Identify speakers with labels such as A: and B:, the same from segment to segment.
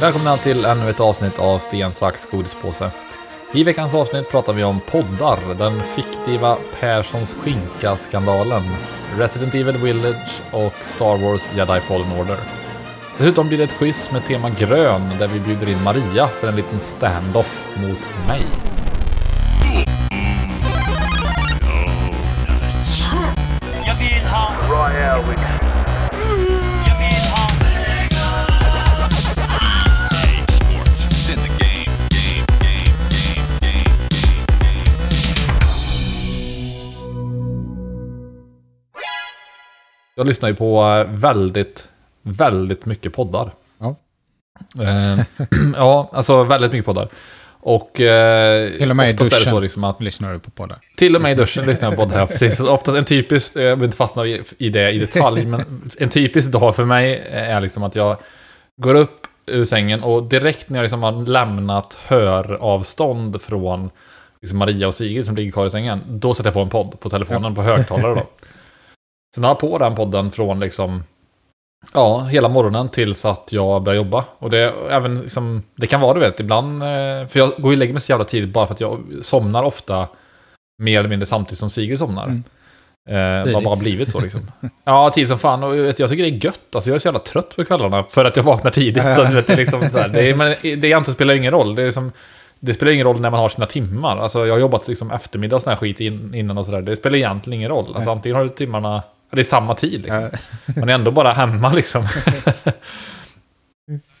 A: Välkomna till ännu ett avsnitt av Sten, sax, godispåse. I veckans avsnitt pratar vi om poddar, den fiktiva Perssons skinka-skandalen, Resident Evil Village och Star Wars Jedi Fallen Order. Dessutom blir det ett quiz med tema grön där vi bjuder in Maria för en liten standoff mot mig.
B: Jag
A: lyssnar ju på eh, väldigt, väldigt mycket poddar.
C: Ja.
A: Eh, ja, alltså väldigt mycket poddar. Och eh,
C: Till och med i duschen.
A: så liksom att
C: Lyssnar du på poddar?
A: Till och med i duschen lyssnar jag på poddar. Precis. Oftast en typisk, jag vill inte fastna i det i detalj, men en typisk dag för mig är liksom att jag går upp ur sängen och direkt när jag liksom har lämnat höravstånd från liksom Maria och Sigrid som ligger kvar i sängen, då sätter jag på en podd på telefonen på högtalare då. Sen har jag på den podden från liksom, ja, hela morgonen tills att jag börjar jobba. Och det, även liksom, det kan vara, du vet, ibland, eh, för jag går och lägger mig så jävla tidigt bara för att jag somnar ofta mer eller mindre samtidigt som Sigrid somnar.
C: Mm.
A: Eh, det har bara blivit så liksom. Ja, tid som fan. Och vet, jag tycker det är gött. Alltså, jag är så jävla trött på kvällarna för att jag vaknar tidigt. Så, vet, det, är liksom så här, det, är, men det egentligen spelar ingen roll. Det, är som, det spelar ingen roll när man har sina timmar. Alltså, jag har jobbat liksom eftermiddag och sån här skit in, innan och sådär. Det spelar egentligen ingen roll. Alltså, antingen har du timmarna... Det är samma tid liksom. Man är ändå bara hemma liksom.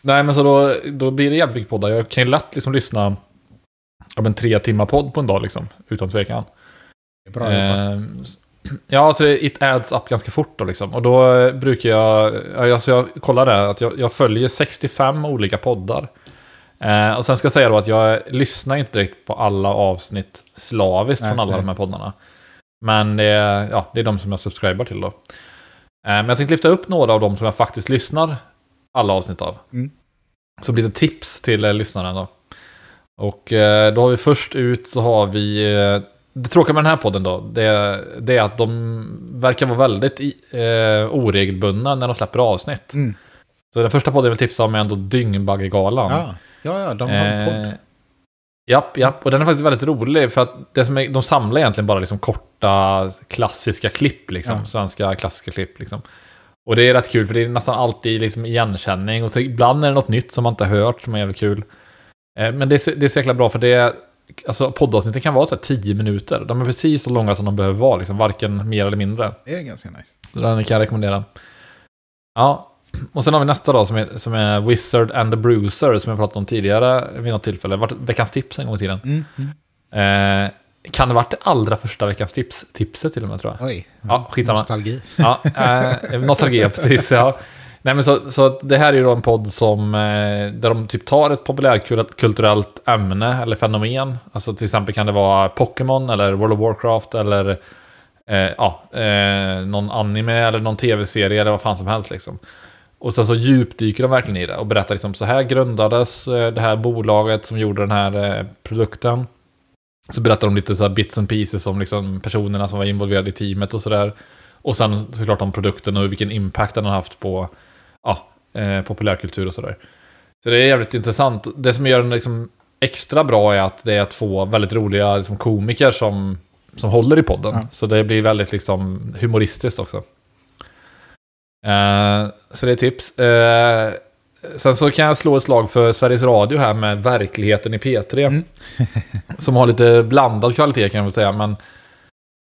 A: Nej, men så då, då blir det jävligt mycket poddar. Jag kan ju lätt liksom lyssna om en tre timmar podd på en dag liksom. Utan tvekan.
C: Det Bra jobbat.
A: Eh, ja, så det it adds up ganska fort då liksom. Och då eh, brukar jag, ja, alltså jag kollar där, att jag, jag följer 65 olika poddar. Eh, och sen ska jag säga då att jag lyssnar inte direkt på alla avsnitt slaviskt
C: Nej,
A: från alla
C: nej.
A: de här poddarna. Men det är, ja, det är de som jag subscribar till då. Eh, men jag tänkte lyfta upp några av dem som jag faktiskt lyssnar alla avsnitt av.
C: Mm.
A: Så det tips till eh, lyssnaren då. Och eh, då har vi först ut så har vi... Det tråkiga med den här podden då, det, det är att de verkar vara väldigt eh, oregelbundna när de släpper avsnitt.
C: Mm.
A: Så den första podden jag vill tipsa om är ändå Dyngbaggegalan.
C: Ja, ja, ja, de har en podd.
A: Japp, japp. Och den är faktiskt väldigt rolig för att det som är, de samlar egentligen bara liksom korta klassiska klipp, liksom.
C: Ja.
A: Svenska klassiska klipp, liksom. Och det är rätt kul för det är nästan alltid liksom igenkänning och så ibland är det något nytt som man inte har hört som är jävligt kul. Eh, Men det är, så- det är så jäkla bra för det alltså poddavsnitten kan vara så här 10 minuter. De är precis så långa som de behöver vara, liksom. varken mer eller mindre.
C: Det är ganska nice.
A: Så den kan jag rekommendera. Ja, och sen har vi nästa då som är, som är Wizard and the Bruiser som jag pratade om tidigare vid något tillfälle. Vart veckans tips en gång i tiden.
C: Mm. Mm.
A: Eh, kan det varit det allra första veckans tips, tipset till och med tror jag.
C: Oj.
A: Ja, skitsamma.
C: Nostalgi.
A: Ja, eh, nostalgi, precis. Ja. Nej, men så, så det här är ju då en podd som, eh, där de typ tar ett populärkulturellt ämne eller fenomen. Alltså till exempel kan det vara Pokémon eller World of Warcraft eller eh, ja, eh, någon anime eller någon tv-serie eller vad fan som helst liksom. Och sen så djupdyker de verkligen i det och berättar liksom så här grundades eh, det här bolaget som gjorde den här eh, produkten. Så berättar de lite så här bits and pieces om liksom personerna som var involverade i teamet och sådär. Och sen såklart om produkten och vilken impact den har haft på ja, eh, populärkultur och sådär. Så det är jävligt intressant. Det som gör den liksom extra bra är att det är två väldigt roliga liksom, komiker som, som håller i podden.
C: Ja.
A: Så det blir väldigt liksom, humoristiskt också. Eh, så det är tips. Eh, sen så kan jag slå ett slag för Sveriges Radio här med Verkligheten i P3.
C: Mm.
A: som har lite blandad kvalitet kan jag väl säga. Men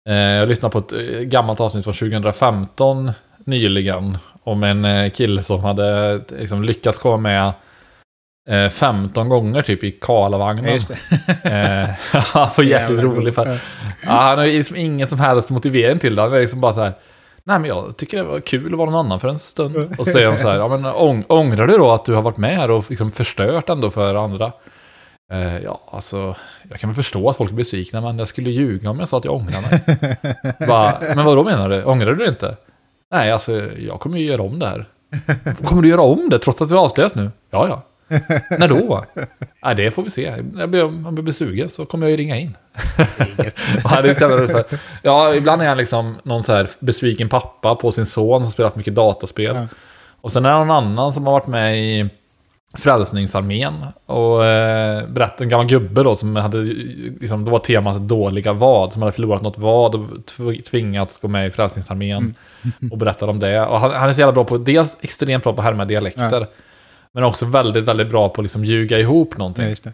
A: eh, jag lyssnade på ett gammalt avsnitt från 2015 nyligen. Om en kille som hade liksom, lyckats komma med eh, 15 gånger typ i Karlavagnen.
C: Ja.
A: Eh, alltså jävligt rolig. För, ja, han har liksom ingen som helst motivering till det. Han är liksom bara så här. Nej men jag tycker det var kul att vara någon annan för en stund. Och så säger de så här. Ja, men ång, ångrar du då att du har varit med här och liksom förstört ändå för andra? Eh, ja, alltså. Jag kan väl förstå att folk är besvikna. Men jag skulle ljuga om jag sa att jag ångrar mig. Bara, men vad då menar du? Ångrar du det inte? Nej, alltså jag kommer ju göra om det här. Kommer du göra om det trots att det avslöjas nu? Ja, ja. När då? Nej, det får vi se. Jag blir, om jag blir sugen så kommer jag ju ringa in. Ja, ibland är han liksom någon så här besviken pappa på sin son som spelat mycket dataspel.
C: Ja.
A: Och sen är det någon annan som har varit med i Frälsningsarmén och eh, berättade en gammal gubbe då som hade, liksom, då var temat dåliga vad, som hade förlorat något vad och tv- tvingats gå med i Frälsningsarmén och berättade om det. Och han, han är så jävla bra på, dels extremt bra på att härma dialekter, men också väldigt, väldigt bra på att liksom ljuga ihop någonting.
C: Ja, just det.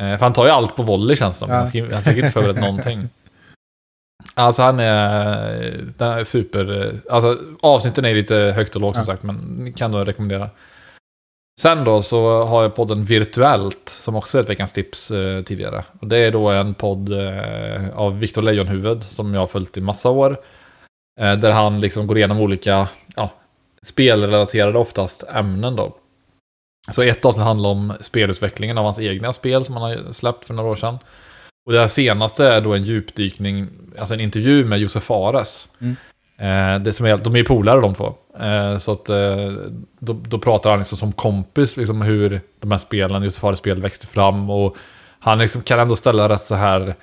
A: Eh, för han tar ju allt på volley känns det som.
C: Ja.
A: Han, skriver, han säkert inte förberett någonting. Alltså han är, den är super... eh, Alltså avsnitten är lite högt och lågt som
C: Ja.
A: sagt, men kan då rekommendera. Sen då så har jag podden Virtuellt, som också är ett veckans tips eh, tidigare. Och det är då en podd eh, av Viktor Lejonhuvud, som jag har följt i massa år. Eh, där han liksom går igenom olika, ja, spelrelaterade oftast ämnen då. Så ett avsnitt handlar om spelutvecklingen av hans egna spel som han har släppt för några år sedan. Och det här senaste är då en djupdykning, alltså en intervju med Josef Fares.
C: Mm.
A: Eh, det som är, de är polare de två. Eh, så att eh, då, då pratar han liksom som kompis, liksom hur de här spelen, Josef Fares spel växte fram. Och han liksom kan ändå ställa rätt så här,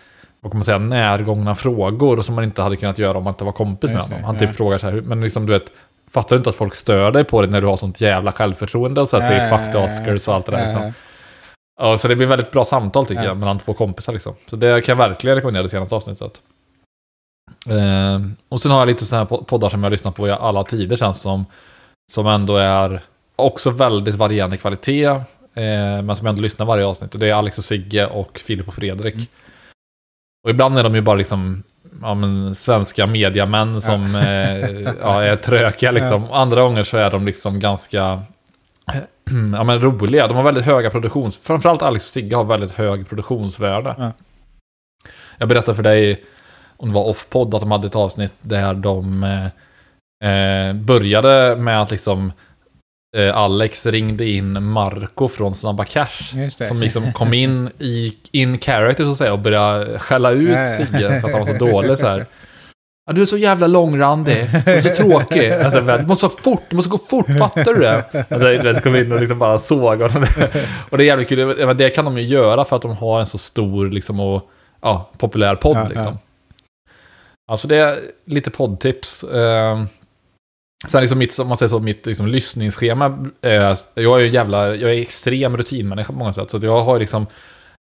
A: vad kan man säga, närgångna frågor som man inte hade kunnat göra om man inte var kompis med honom. Han
C: ja.
A: typ frågar så här, men liksom du vet, fattar du inte att folk stör dig på det när du har sånt jävla självförtroende och så här, säger fuck the Oscars och allt det där. Liksom. Ja, så det blir väldigt bra samtal tycker
C: Ja.
A: jag mellan två kompisar liksom. Så det kan jag verkligen rekommendera det senaste avsnittet. Eh, och sen har jag lite sådana här po- poddar som jag har lyssnat på i alla tider känns som. Som ändå är också väldigt varierande kvalitet. Eh, men som jag ändå lyssnar varje avsnitt. Och det är Alex och Sigge och Filip och Fredrik.
C: Mm.
A: Och ibland är de ju bara liksom ja, men, svenska mediamän som eh, ja, är trökiga liksom. Andra gånger så är de liksom ganska ja, men roliga. De har väldigt höga produktions... Framförallt Alex och Sigge har väldigt hög produktionsvärde.
C: Ja.
A: Jag berättade för dig, om det var off-podd, att de hade ett avsnitt där de eh, eh, började med att liksom eh, Alex ringde in Marco från Snabba Cash. Som liksom kom in i in character så att säga och började skälla ut. Sigge för att han var så dålig så här. Ja, du är så jävla långrandig och så tråkig. Alltså, du måste vara fort, du måste gå fort, fattar du det? Alltså, du vet, kom in och liksom bara såg honom. Och det är jävligt kul, det kan de ju göra för att de har en så stor liksom, och ja, populär podd. Liksom. Alltså det är lite poddtips. Sen liksom mitt, om man säger så, mitt liksom, lyssningsschema. Eh, jag är ju jävla, jag är extrem rutinmänniska på många sätt. Så jag har liksom,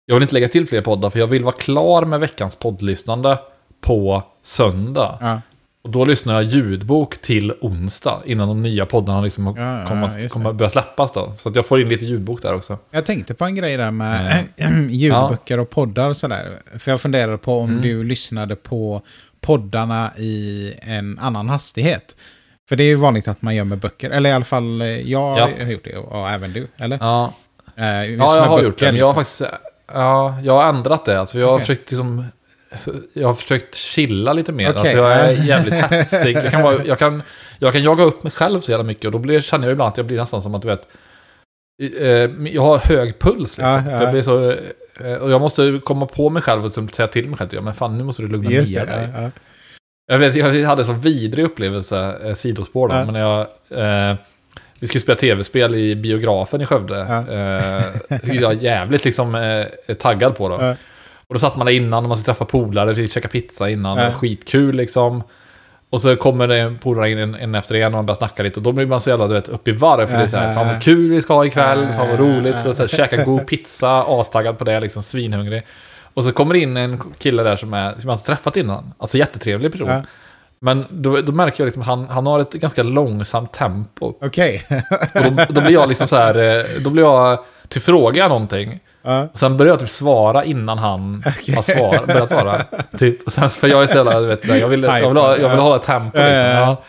A: jag vill inte lägga till fler poddar för jag vill vara klar med veckans poddlyssnande på söndag.
C: Ja.
A: Och då lyssnar jag ljudbok till onsdag innan de nya poddarna liksom
C: Ja, ja,
A: kommer,
C: det.
A: kommer börja släppas då. Så att jag får in lite ljudbok där också.
C: Jag tänkte på en grej där med ljudböcker och poddar och sådär. För jag funderade på om
A: Mm.
C: du lyssnade på poddarna i en annan hastighet. För det är ju vanligt att man gör med böcker. Eller i alla fall eh, jag
A: Ja.
C: har gjort det och, även du. Eller?
A: Ja,
C: Eh,
A: ja jag har
C: böcker,
A: gjort det. Men jag har
C: liksom.
A: faktiskt ja, jag har ändrat det. Alltså jag har
C: Okej.
A: försökt liksom, jag har försökt chilla lite mer.
C: Okej.
A: Alltså jag är jävligt hetsig. Jag kan, vara, jag, kan, jag kan jaga upp mig själv så jävla mycket och då blir, känner jag ibland att jag blir nästan som att du vet, eh, jag har hög puls liksom.
C: Ja, ja.
A: För jag blir så, eh, och jag måste komma på mig själv och säga till mig själv, ja, men fan nu måste du lugna
C: Just
A: ner
C: det.
A: dig.
C: Ja.
A: Jag, vet, jag hade en så vidrig upplevelse, eh, sidospår då,
C: Ja.
A: men jag... Eh, vi skulle spela tv-spel i biografen i Skövde.
C: Ja.
A: Eh, jag är jävligt liksom eh, taggad på då.
C: Ja.
A: Och då satt man där innan och man skulle träffa polare, vi käka pizza innan.
C: Ja.
A: Skitkul liksom. Och så kommer det polare in en, en efter en och man börjar snacka lite. Och då blir man så jävla du vet, upp i varv. För det är så här, fan vad kul vi ska ha ikväll, fan vad roligt. Och så här, käka god pizza, astaggad på det, liksom svinhungrig. Och så kommer det in en kille där som, är, som jag inte träffat innan. Alltså jättetrevlig person.
C: Ja.
A: Men då, då märker jag liksom han, han har ett ganska långsamt tempo.
C: Okej.
A: Och då, då blir jag liksom så här, eh, då blir jag till fråga någonting.
C: ja.
A: Och sen börjar jag typ svara innan han har svar, börjat svara. Typ, och sen, för jag är så jävla, du vet, jag vill, jag vill, ha, jag vill hålla tempo liksom.
C: Ja.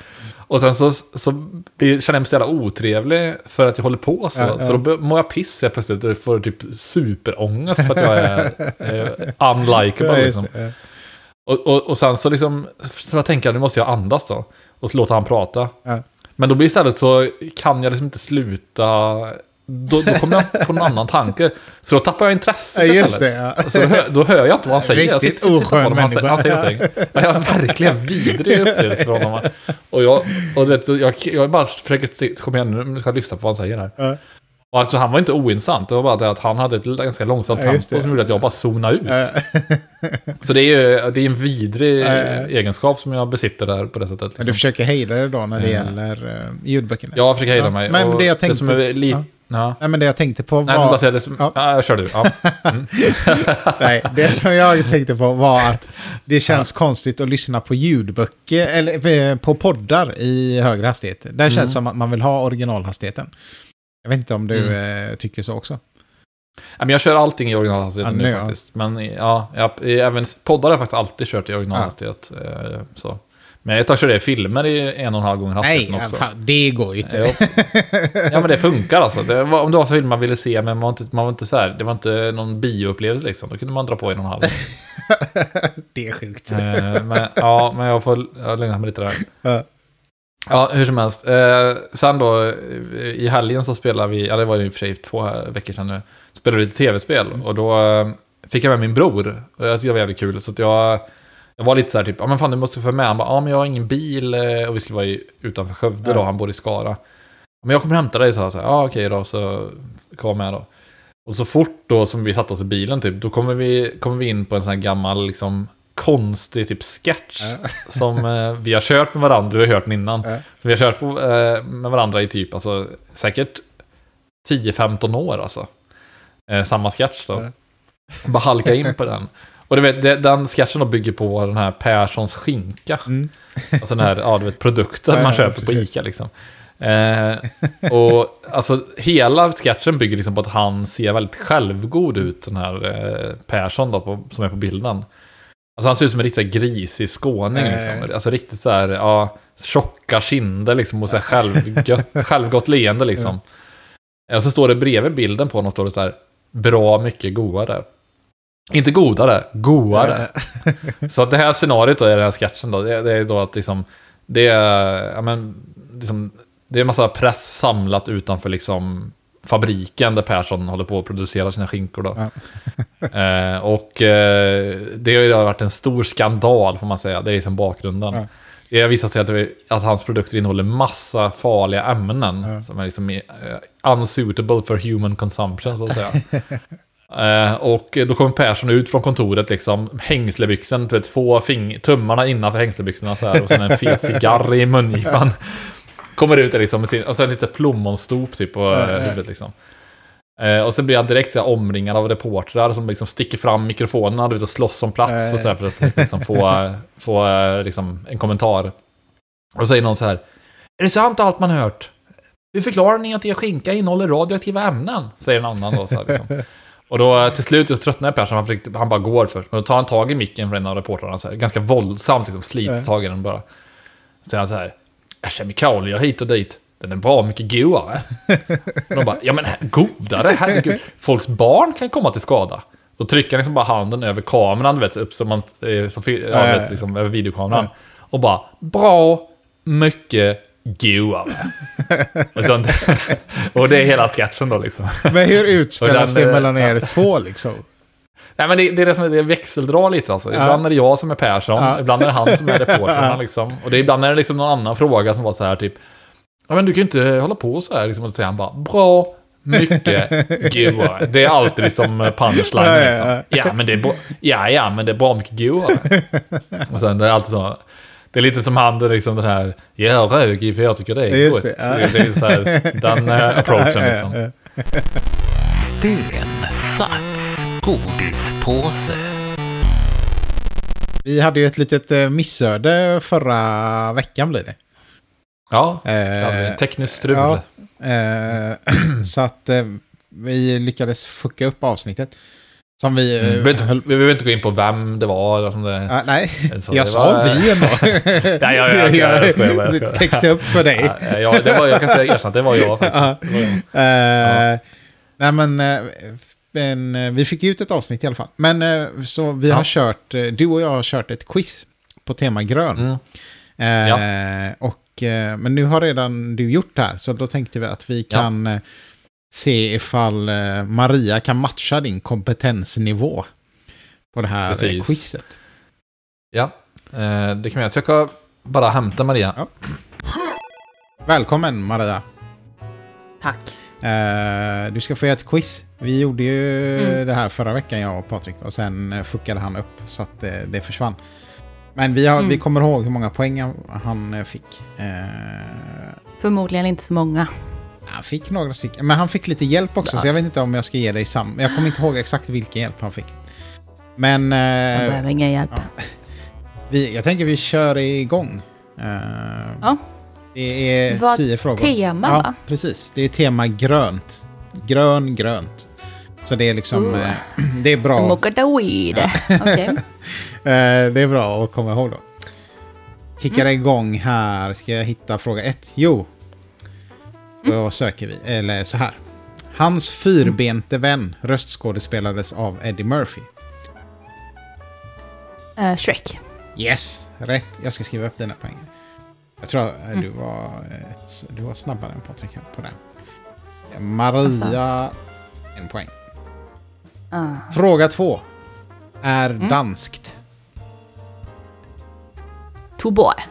A: Och sen så, så blir, känner jag mig så jävla otrevlig för att jag håller på så.
C: Ja, ja.
A: Så då mår jag piss helt plötsligt och får typ superångest för att jag är eh, unlikable.
C: Ja,
A: liksom.
C: det.
A: Och, och, och sen så liksom, så jag tänker nu måste jag andas då. Och så låter han prata. Men då blir det istället så kan jag liksom inte sluta. Då, då kommer jag på en annan tanke. Så då tappar jag intresse
C: Ja, just det, ja.
A: Så då, hör, då hör jag inte vad han säger.
C: Riktigt oskön
A: honom, han, säger-
C: människa.
A: någonting. Ja, Jag har verkligen vidrig upplevelse för honom. Och jag, och vet, jag, jag bara försöker, kom igen nu, ska jag lyssna på vad han säger här.
C: Ja.
A: Och alltså han var inte ointressant, det var bara det att han hade ett ganska långsamt
C: Ja,
A: tempo
C: det.
A: som gjorde att jag bara zonade ut.
C: Ja.
A: Så det är ju det är en vidrig
C: Ja, ja, ja.
A: egenskap som jag besitter där på det sättet.
C: Men
A: Liksom.
C: du försöker hejda det då när det
A: Ja.
C: gäller uh, ljudböckerna?
A: Jag försöker hejda
C: Ja,
A: mig.
C: men det jag tänkte-
A: som är li-
C: ja.
A: Ja.
C: Nej, men det jag tänkte på
A: Nej, men bara säga
C: var...
A: det som...
C: Ja.
A: Ja, kör du. Ja.
C: Nej, det som jag tänkte på var att det känns konstigt att lyssna på ljudböcker, eller eh, på poddar i högre hastighet. Där känns det
A: Mm.
C: som att man vill ha originalhastigheten. Jag vet inte om du
A: Mm.
C: eh, tycker så också.
A: Ja, men jag kör allting i originalhastighet
C: Ja,
A: nu
C: nu, ja.
A: faktiskt. Men ja, jag, även poddar har jag faktiskt alltid kört i originalhastighet. eh, Så. Men ett tag körde jag filmer i en och en halv gånger
C: Nej,
A: hastigheten också.
C: fan, det går ju inte.
A: Ja. ja men det funkar alltså. Det var, om det var film man ville se men man var inte, man var inte så här, det var inte någon bioupplevelse liksom. Då kunde man dra på en och en halv.
C: det är sjukt.
A: Eh, men, ja, men jag får jag lugna mig lite där.
C: Ja.
A: Ja, hur som helst. Eh, sen då, i helgen så spelade vi, ja det var ju i och för sig två veckor sedan nu, spelade vi lite tv-spel. Och då eh, fick jag med min bror. Och jag tyckte det var jävligt kul. Så att jag, jag var lite så här typ, ja men fan du måste få med. Han bara, ja men jag har ingen bil. eh, Och vi skulle vara i, utanför Skövde då, han bor i Skara. Men jag kommer hämta dig, så jag. Så här, ja okej då, så kom med då. Och så fort då som vi satte oss i bilen typ, då kommer vi, kommer vi in på en sån här gammal liksom konstig typ sketch.
C: Ja.
A: Som eh, vi har kört med varandra, du har hört den innan.
C: Ja.
A: Så vi har kört på, eh, med varandra i typ, alltså säkert 10-15 år alltså. Eh, samma sketch då.
C: Ja.
A: Bara halka in på den. Och du vet, det, den sketchen bygger på den här Perssons skinka.
C: Mm.
A: Alltså den här, ja du vet, produkten
C: Ja,
A: man köper på
C: precis.
A: Ica liksom. Eh, och alltså hela sketchen bygger liksom på att han ser väldigt självgod ut, den här eh, Persson då, på, som är på bilden. Alltså han ser ut som en riktigt grisig skåning liksom. Alltså riktigt så här, ja, tjocka kinder liksom och så här självgött, självgott leende liksom. Och så står det bredvid bilden på honom, står det så här, bra mycket godare. Inte godare, godare. Så att det här scenariot då, i den här sketchen då, det, det är då att liksom, det är, ja men, liksom, det är en massa press samlat utanför liksom fabriken där Persson håller på att producera sina skinkor då. eh, och eh, det har ju varit en stor skandal får man säga, det är liksom bakgrunden.
C: Ja.
A: Det har visat sig att, det, att hans produkter innehåller massa farliga ämnen
C: Ja.
A: som är liksom eh, unsuitable for human consumption så att säga. Eh, och då kommer Persson ut från kontoret liksom, hängslebyxen, vet, två fing- tummarna innanför hängslebyxorna så här och sen en fet cigarr i mungipan. Kommer ut där liksom med sin, och sen lite plommonstop typ på eh, huvudet liksom. Eh, och sen blir han direkt så här, omringad av reportrar som liksom sticker fram mikrofonerna du vet, och slåss om plats och så här, för att liksom, få, få liksom, en kommentar. Och då säger någon så här, är det sant allt man hört? Hur förklarar ni att er skinka innehåller radioaktiva ämnen? Säger en annan då. Så här, liksom. Och då till slut så tröttnar Persson, han, försökte- han bara går först. Men då tar han tag i micken för en av reportrarna, så här, ganska våldsamt, liksom, sliter tag i den bara. Säger han så här, "Äh, kemikalier hit och dit, den är bra mycket godare. De bara, ja men godare, herregud. Folks barn kan komma till skada. Då trycker han liksom bara handen över kameran, du vet, upp som man, eh, som, ja, vet, liksom, över videokameran. Och bara, bra mycket godare. och, sånt. och det är hela sketchen då liksom.
C: Men hur utspelas
A: den,
C: det
A: eh,
C: mellan er två liksom?
A: Nej men det, det är det som är det växeldrar lite alltså. Ibland är det jag som är Persson,
C: Ja.
A: ibland är det han som är reportrarna
C: Ja.
A: liksom. Och det, ibland är det liksom någon annan fråga som var så här typ. Ja men du kan ju inte hålla på så här liksom. Och så säger han bara bra, mycket, godare. Det är alltid liksom punchline
C: Ja, ja,
A: liksom.
C: ja.
A: Ja men det är bra, ja ja men det är bra mycket godare. Och sen det är alltid så. Det är lite som han, det liksom den här, jag rög i för jag tycker det är
C: Just
A: gott.
C: det, ja.
A: Det är så här, den eh, approachen liksom.
C: Vi hade ju ett litet eh, missöde förra veckan blir det.
A: Ja,
C: Eh,
A: tekniskt strul.
C: ja. Eh, så att eh, vi lyckades fucka upp avsnittet. Som vi...
A: Mm. Vi behöver inte- vi behöver inte gå in på vem det var. Eller som det,
C: Ah, nej,
A: så
C: jag sa
A: var-
C: vi ändå.
A: Ja, ja, ja, jag- skojar
C: täckte upp för dig.
A: Ja, ja, det var, jag kan säga erkänna att det var jag faktiskt. Var jag.
C: Eh, Nej men, eh, men eh, vi fick ut ett avsnitt i alla fall. Men så vi har
A: Ja.
C: kört, eh, du och jag har kört ett quiz på tema grön.
A: Mm.
C: Eh, och, men nu har redan du gjort det här, så då tänkte vi att vi kan se ifall eh, Maria kan matcha din kompetensnivå på det här eh,
A: Precis.
C: quizet.
A: Ja, eh, det kan vi göra. Så jag ska bara hämta Maria.
C: Ja. Välkommen Maria.
D: Tack.
C: Du ska få göra ett quiz. Vi gjorde ju
D: Mm.
C: det här förra veckan, jag och Patrik. Och sen fuckade han upp så att det försvann. Men vi, har,
D: Mm.
C: vi kommer ihåg hur många poäng han- fick.
D: Förmodligen inte så många.
C: Han fick några stycken, men han fick lite hjälp också, så jag vet inte om jag ska ge dig samma. Jag kommer inte ihåg exakt vilken hjälp han fick. Men
D: Jag
C: eh,
D: behöver ingen hjälp.
C: vi, jag tänker vi kör igång. Eh,
D: Ja.
C: Det är
D: var
C: tio frågor.
D: tema,
C: ja,
D: va?
C: precis. Det är tema grönt. Grön, grönt. Så det är liksom... Eh, det är bra.
D: Smoke the weed. Okej.
C: Eh, det är bra att komma ihåg då. Kickar
D: Mm.
C: igång här. Ska jag hitta fråga ett? Jo. Då söker vi. Eller så här. Hans fyrbente vän röstskådespelades av Eddie Murphy.
D: Eh, Shrek.
C: Yes, rätt. Jag ska skriva upp dina poäng. Jag tror att
D: Mm.
C: du, var, eh, du var snabbare än Patrik på den. Maria, en poäng.
D: Ah.
C: Fråga två. Är
D: Mm.
C: danskt?
D: Tuborg.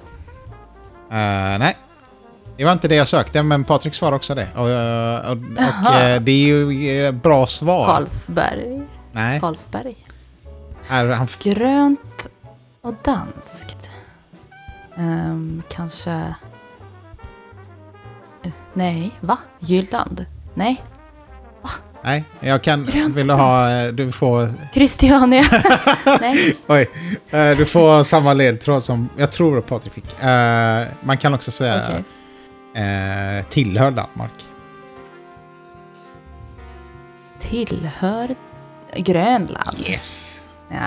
C: Eh, nej. Det var inte det jag sökte, men Patrik svarade också det. Och, eh, och, och eh, det är ju eh, bra svar.
D: Carlsberg.
C: Nej,
D: Carlsberg.
C: är han,
D: Grönt och danskt. Ehm, kanske... Nej, va? Jylland? Nej.
C: nej, jag kan...
D: Grönt
C: Vill du ha... Du får...
D: Christiania? Nej.
C: Oj. Du får samma ledtråd som jag tror att Patrik fick. Man kan också säga
D: Okej.
C: Eh, tillhör Danmark.
D: Tillhör Grönland?
C: Yes.
D: Ja.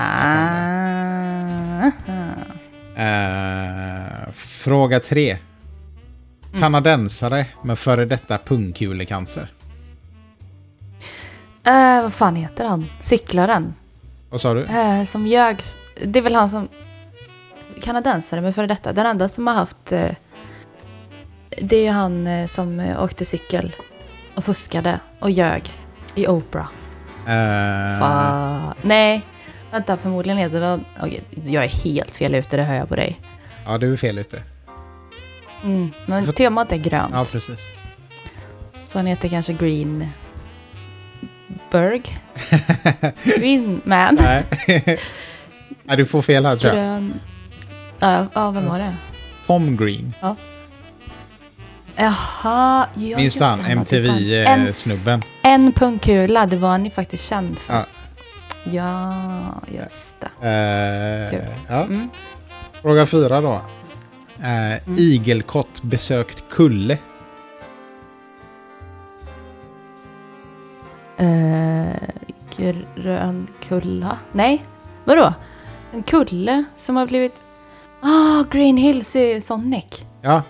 C: Eh, fråga tre.
D: Mm.
C: Kanadensare med före detta pungkulecancer.
D: Eh, vad fan heter han? Cyklaren.
C: Vad sa du?
D: Eh, som ljög. Det är väl han som... Kanadensare med före detta. Den enda som har haft... Eh, det är ju han eh, som eh, åkte cykel och fuskade och ljög i Oprah.
C: Eh,
D: Va? Nej, vänta, förmodligen heter den... Okej, jag är helt fel ute, det hör jag på dig.
C: ja, du är fel ute.
D: Mm, men
C: Får-
D: temat är grönt.
C: Ja, precis.
D: Så han heter kanske Green... Berg? Green Man?
C: Nej. Nej, du får fel här tror jag.
D: Grön... Ja, ja, vem var det?
C: Tom Green.
D: Jaha, ja,
C: Minns du han?
D: han. En,
C: MTV-snubben.
D: en pungkula, det var han ju faktiskt känd för.
C: Ja.
D: Ja, just det.
C: Eh,
D: Kul.
C: ja.
D: Mm.
C: Fråga fyra då. Eh, Igelkott besökt Kulle.
D: Eh, grön kulla? Nej, vadå? En kulle som har blivit... Ah, Green Hills i Sonic.
C: Ja,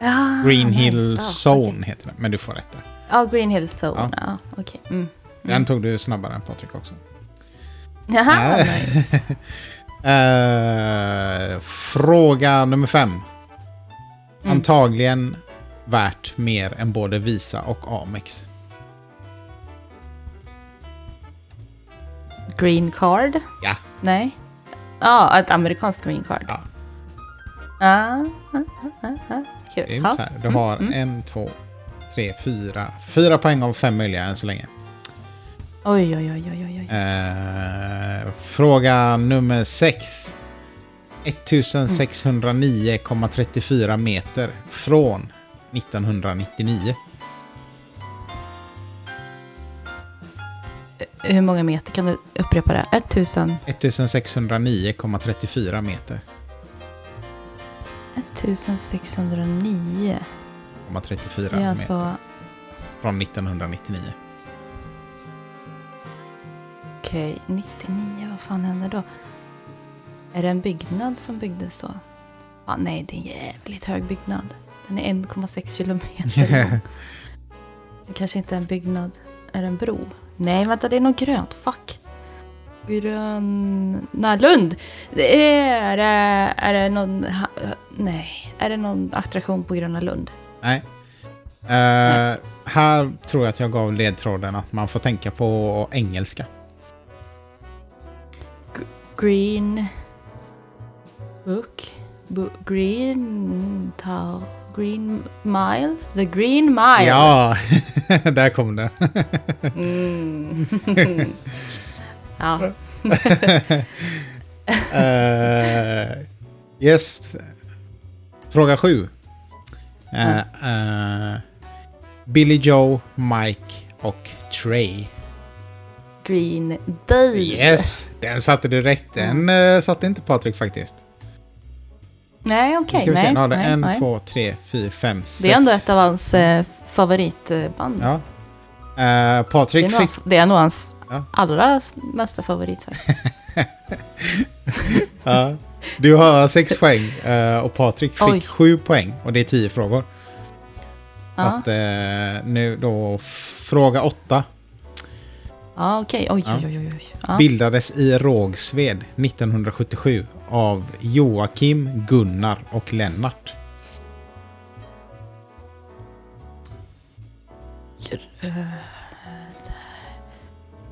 D: Ah,
C: Green
D: nice.
C: Hill
D: Ah, okej.
C: Zone heter den. Men du får rätt där.
D: Ja, Green Hill Zone.
C: Ja.
D: Ja, okej. Mm.
C: Den tog du snabbare än Patrik också.
D: Jaha,
C: Nej.
D: nice.
C: Eh, fråga nummer fem.
D: Mm.
C: Antagligen värt mer än både Visa och Amex.
D: Green card?
C: Ja.
D: Nej. Ja, ett amerikanskt green card.
C: Ja.
D: Ah, ah, ah, ah. Kul.
C: Grymt här. Du har
D: mm.
C: en, två, tre, fyra. Fyra poäng av fem möjliga än så länge.
D: Oj, oj, oj, oj, oj. oj.
C: Eh, fråga nummer sex. 1609,34 meter från 1999.
D: Hur många meter kan du upprepa det? 1000,
C: 1609,34 meter.
D: 1609.
C: 0,34
D: Det är
C: meter
D: alltså...
C: från 1999.
D: Okej, 99, vad fan händer då? Är det en byggnad som byggdes så? Ah, nej, det är en jävligt hög byggnad. Den är 1,6 kilometer. Det kanske inte är en byggnad. Är det en bro? Nej, vänta, det är något grönt. Fuck. Gröna Lund. Det är, det- är det någon... Nej, är det någon attraktion på Gröna Lund?
C: Nej. Eh, här tror jag att jag gav ledtråden att man får tänka på engelska.
D: Green Book. Bu- green Town. Green Mile. The Green Mile.
C: Ja, där kom den.
D: Mm. ja.
C: Eh, yes. Fråga sju. Eh, eh, Billy Joe, Mike och Trey.
D: Green Day.
C: Yes, den satte du rätt. Den eh, satte inte Patrik faktiskt.
D: Nej,
C: Nu
D: okej.
C: ska vi se,
D: nej,
C: nu har det
D: nej,
C: en,
D: nej.
C: två, tre, fyra, fem, sex.
D: Det är ändå ett av hans favoritband.
C: Ja. Eh,
D: Det,
C: Patrik
D: är nog,
C: fick...
D: det är nog hans
C: Ja.
D: allra mesta favorit.
C: Ja. Du har sex poäng eh, och Patrik fick
D: Oj.
C: sju poäng och det är tio frågor.
D: Ja,
C: att eh, nu då fråga åtta.
D: ja okej. Oj,
C: Ja.
D: oj, oj, oj. Ja.
C: Bildades i Rågsved 1977 av Joakim, Gunnar och Lennart.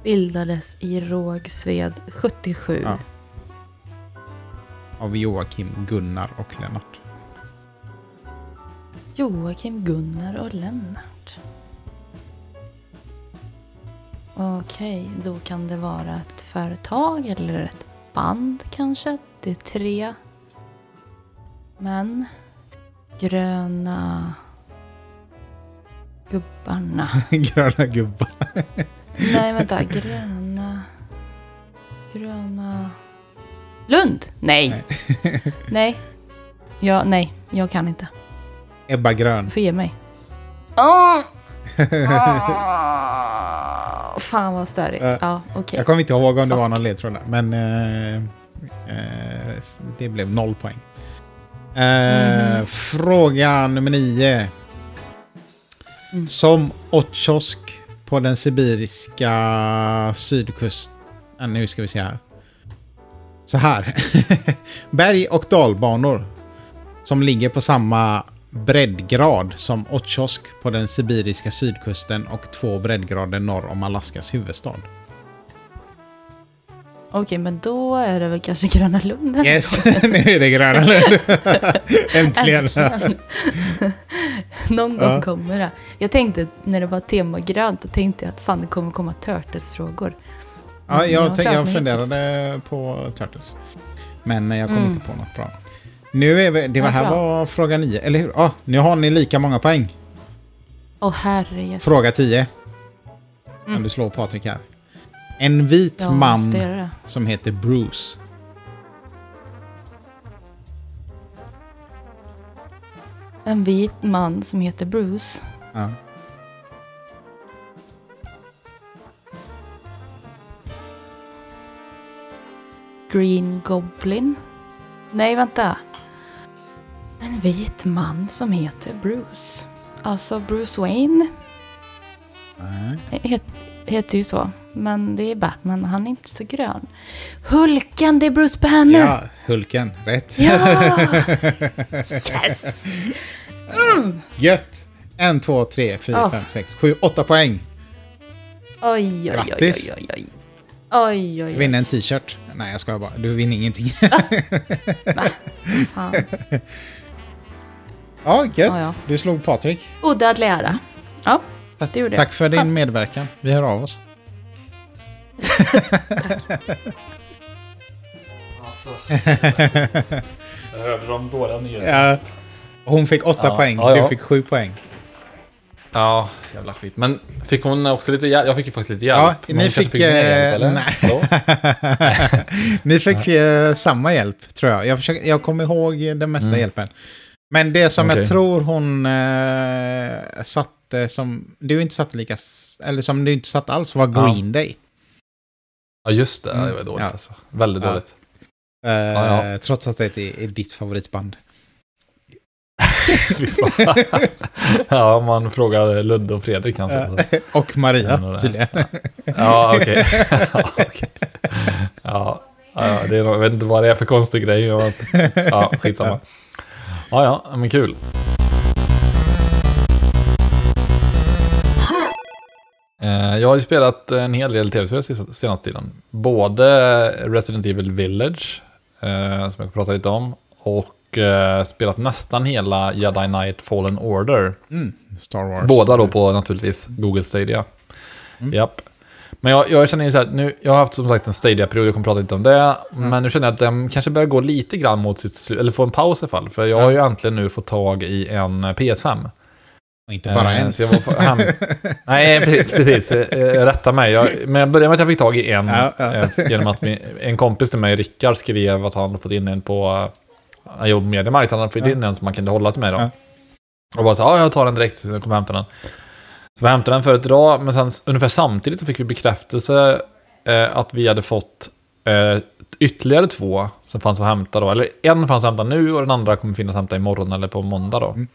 D: Bildades i Rågsved 77.
C: Ja. Av Joakim, Gunnar och Lennart.
D: Joakim, Gunnar och Lennart. Okej, då kan det vara ett företag eller ett band kanske. Det är tre män. Gröna gubbarna.
C: Gröna gubbar.
D: Nej, vänta. Gröna... Gröna... Lund? Nej.
C: Nej.
D: Nej. Ja, nej. Jag kan inte.
C: Ebba Grön.
D: Du får ge mig. Oh! Fan vad störigt.
C: Eh,
D: ja, okej.
C: Jag kommer inte ihåg om det
D: Fuck.
C: var någon ledtråd där, men eh, eh, det blev noll poäng.
D: Mhm.
C: Fråga nummer nio.
D: Mm.
C: Som Otjosk på den sibiriska sydkusten, nu ska vi se här. Så här. Berg och dalbanor som ligger på samma breddgrad som Ottjosk på den sibiriska sydkusten och två breddgrader norr om Alaskas huvudstad.
D: Okej, men då är det väl kanske Gröna Lund? eller?
C: Yes, nu är det Gröna Lund. Äntligen.
D: Äntligen. Någon gång
C: Ja.
D: kommer det. Jag tänkte när det var tema grönt, då tänkte jag att fan det kommer komma Turtles-frågor.
C: Ja,
D: Mm,
C: jag,
D: har
C: tänk, jag
D: mig
C: funderade på Turtles. Men jag kom
D: Mm.
C: inte på något bra. Nu är vi, det var
D: Ja,
C: här
D: bra.
C: var fråga 9, eller hur? Ja, nu har ni lika många poäng.
D: Åh herre Jesus.
C: Fråga 10.
D: Mm.
C: Kan du slå Patrik här? En vit
D: Ja,
C: man
D: göra det.
C: som heter Bruce.
D: En vit man som heter Bruce.
C: Ja.
D: Green Goblin. Nej, vänta. En vit man som heter Bruce. Alltså Bruce Wayne
C: Nej.
D: het, heter ju så. Men det är Batman och han är inte så grön. Hulken, det är Bruce Banner!
C: ja, Hulken. Rätt.
D: Ja! Yes!
C: Gött! En, två, tre, fyra,
D: Ja.
C: fem, sex, sju, åtta poäng.
D: Oj, oj,
C: Grattis.
D: oj, oj, oj. Oj, oj, oj.
C: vinner en t-shirt. Nej, jag ska bara. Du vinner ingenting.
D: Fan.
C: ja, gött.
D: Ja, ja.
C: Du slog Patrik.
D: Att lära. Ja,
C: Tack,
D: det gjorde jag.
C: tack för din medverkan. Vi hör av oss.
A: Alltså. jag hörde de dåliga nyheterna.
C: Ja. Hon fick åtta
A: Ja,
C: poäng.
A: ja, ja.
C: Du fick sju poäng.
A: Ja, jävla skit. Men fick hon också lite hjälp? Jag fick ju faktiskt lite hjälp.
C: Ja,
A: Men
C: ni fick,
A: mer hjälp,
C: eh, nej. Ni fick eh, samma hjälp, tror jag. Jag, försöker, jag kommer ihåg den mesta
A: Mm.
C: hjälpen. Men det som
A: Okej.
C: jag tror hon eh, satte som... Du inte satte lika... Eller som du inte satte alls var
A: Ja.
C: Green Day.
A: Ja, just det.
C: Mm,
A: Det var dåligt
C: ja.
A: alltså. Väldigt
C: Ja.
A: dåligt.
C: Eh,
A: Ja,
C: Trots att det är, är ditt favoritband.
A: Ja, man frågar Ludde och Fredrik kanske.
C: Och Maria,
A: Ja,
C: tydligen.
A: Ja, okej. ja, okej. ja, ja, det är jag vet inte vad det är för konstig grej. Ja, skitsamma. Ja, ja, men kul. Jag har ju spelat en hel del tv-spel senaste tiden. Både Resident Evil Village, eh, som jag pratat lite om, och eh, spelat nästan hela Jedi Knight Fallen Order.
C: Mm, Star Wars.
A: Båda då på naturligtvis Google Stadia.
C: Mm.
A: Japp. Men jag, jag känner ju så här, nu, jag har haft som sagt en Stadia-period, jag kommer prata lite om det. Men nu känner jag att den kanske börjar gå lite grann mot sitt slut, eller få en paus i alla fall. För jag har ju äntligen nu fått tag i en PS5.
C: Och inte bara
A: Eh,
C: en.
A: Så jag var hem... Nej, precis. precis. Eh, Rätta mig. Jag, men jag började med att jag fick tag i en.
C: Ja, ja.
A: eh, Genom att min, en kompis till mig, Rickard, skrev att han fått in en på... eh, Han jobbade på Mediamarkt. Han hade fått in en som man kunde hålla till mig då. Och bara så ja, jag tar den direkt. Så jag kom och hämtade den. Så vi hämtade den för ett drag, men sen ungefär samtidigt så fick vi bekräftelse eh, att vi hade fått eh, ytterligare två som fanns att hämta då. Eller en fanns att hämta nu och den andra kommer finnas att hämta imorgon eller på måndag då.
C: Mm.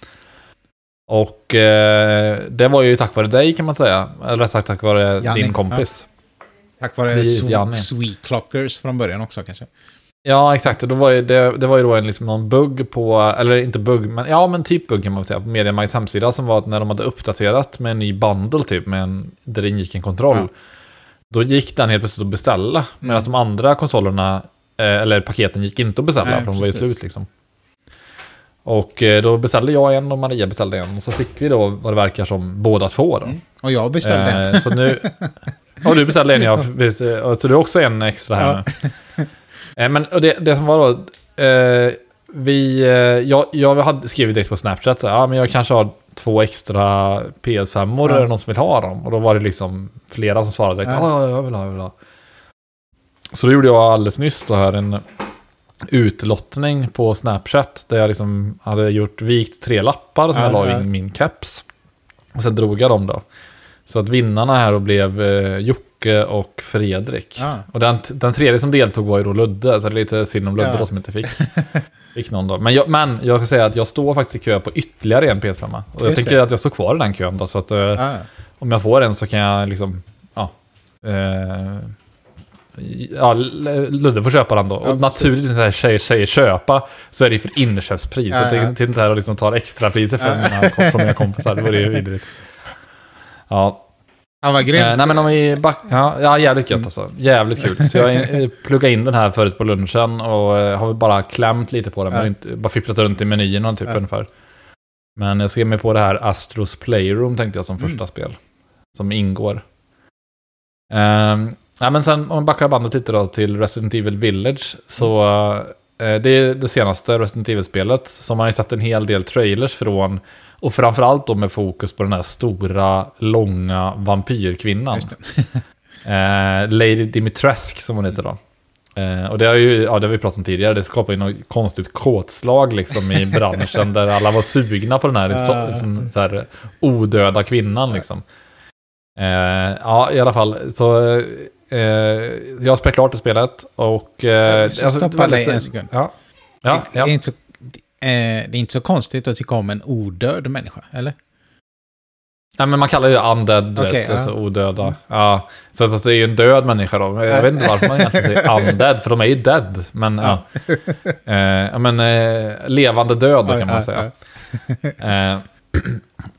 A: Och eh, det var ju tack vare dig kan man säga. Eller sagt tack vare
C: Janni,
A: din kompis.
C: Tack vare
A: Janne.
C: Sweet Clockers från början också kanske.
A: Ja, exakt. Och då var ju det, det var ju då en, liksom någon bugg på, eller inte bugg, men ja, men typ bugg kan man säga, på Mediamarkts hemsida som var att när de hade uppdaterat med en ny bundle typ, med en, där det ingick en kontroll.
C: Ja.
A: Då gick den helt plötsligt att beställa, medan
C: Mm.
A: de andra konsolerna, eh, eller paketen, gick inte att beställa,
C: Nej,
A: för de var ju slut liksom. Och eh, då beställde jag en och Maria beställde en. Och så fick vi då, vad det verkar som, båda två då.
C: Och jag beställde en.
A: Eh, så nu... Och du beställde en, ja. Och Så du har också en extra här nu. Eh, Men och det, det som var då... Eh, vi, eh, jag, jag hade skrivit direkt på Snapchat, ja men jag kanske har två extra PS5-or,
C: Ja.
A: är det någon som vill ha dem? Och då var det liksom flera som svarade direkt,
C: Ja.
A: ja, ja, jag vill ha, jag vill ha. Så då gjorde jag alldeles nyss då här en utlottning på Snapchat, där jag liksom hade gjort, vikt tre lappar som
C: Ja,
A: jag la
C: ja.
A: i min caps. Och sen drog jag dem då. Så att vinnarna här då blev eh, Jocke och Fredrik.
C: Ja.
A: Och den, den tredje som deltog var ju då Ludde, så det är lite synd om Ludde
C: Ja.
A: då som inte fick, fick någon då. Men jag, men jag ska säga att jag står faktiskt i kö på ytterligare en PS5. Och jag
C: Just
A: tänker
C: det.
A: att jag står kvar i den kön då, så att eh, om jag får en så kan jag liksom, ja. Eh, ja, Ludde får köpa den då.
C: Ja,
A: och naturligtvis när jag säger, köpa så är det för inköpspris.
C: Ja, ja.
A: jag sitter inte här och liksom tar extra priser för mina, från mina kompisar. Det vore ju vidrigt. Ja,
C: Han var grym.
A: Eh, nej men om vi back... Ja, ja jävligt gött alltså. Jävligt kul. Så jag pluggade in den här förut på lunchen och eh, har bara klämt lite på den.
C: Ja.
A: Men inte, bara fipplat runt i menyerna typ
C: Ja.
A: ungefär. Men jag ska med på det här Astros Playroom tänkte jag som
C: Mm.
A: första spel. Som ingår. Um, ja, men sen om man backar bandet lite då till Resident Evil Village. Så eh, det är det senaste Resident Evil-spelet. Som har ju sett en hel del trailers från. Och framförallt då med fokus på den här stora, långa vampyrkvinnan. Eh, Lady Dimitrescu som hon heter då. Eh, och det har, ju, ja, det har vi pratat om tidigare, det skapar ju något konstigt kåtslag liksom i branschen där alla var sugna på den här, så, som, så här odöda kvinnan liksom. Eh, ja, i alla fall, så eh, jag spelat klart det spelet och... Eh,
C: Så stoppa
A: det
C: dig en sekund.
A: Ja, ja,
C: Det,
A: ja.
C: är inte så, eh, det är inte så konstigt att tycka om en odöd människa, eller?
A: Nej, men man kallar ju undead,
C: Okej,
A: vet,
C: ja.
A: alltså odöda. Ja, så alltså, det är ju en död människa då. Jag vet inte varför man egentligen säger undead, för de är ju dead. Men, ja. Eh, ja, men eh, levande död kan man säga.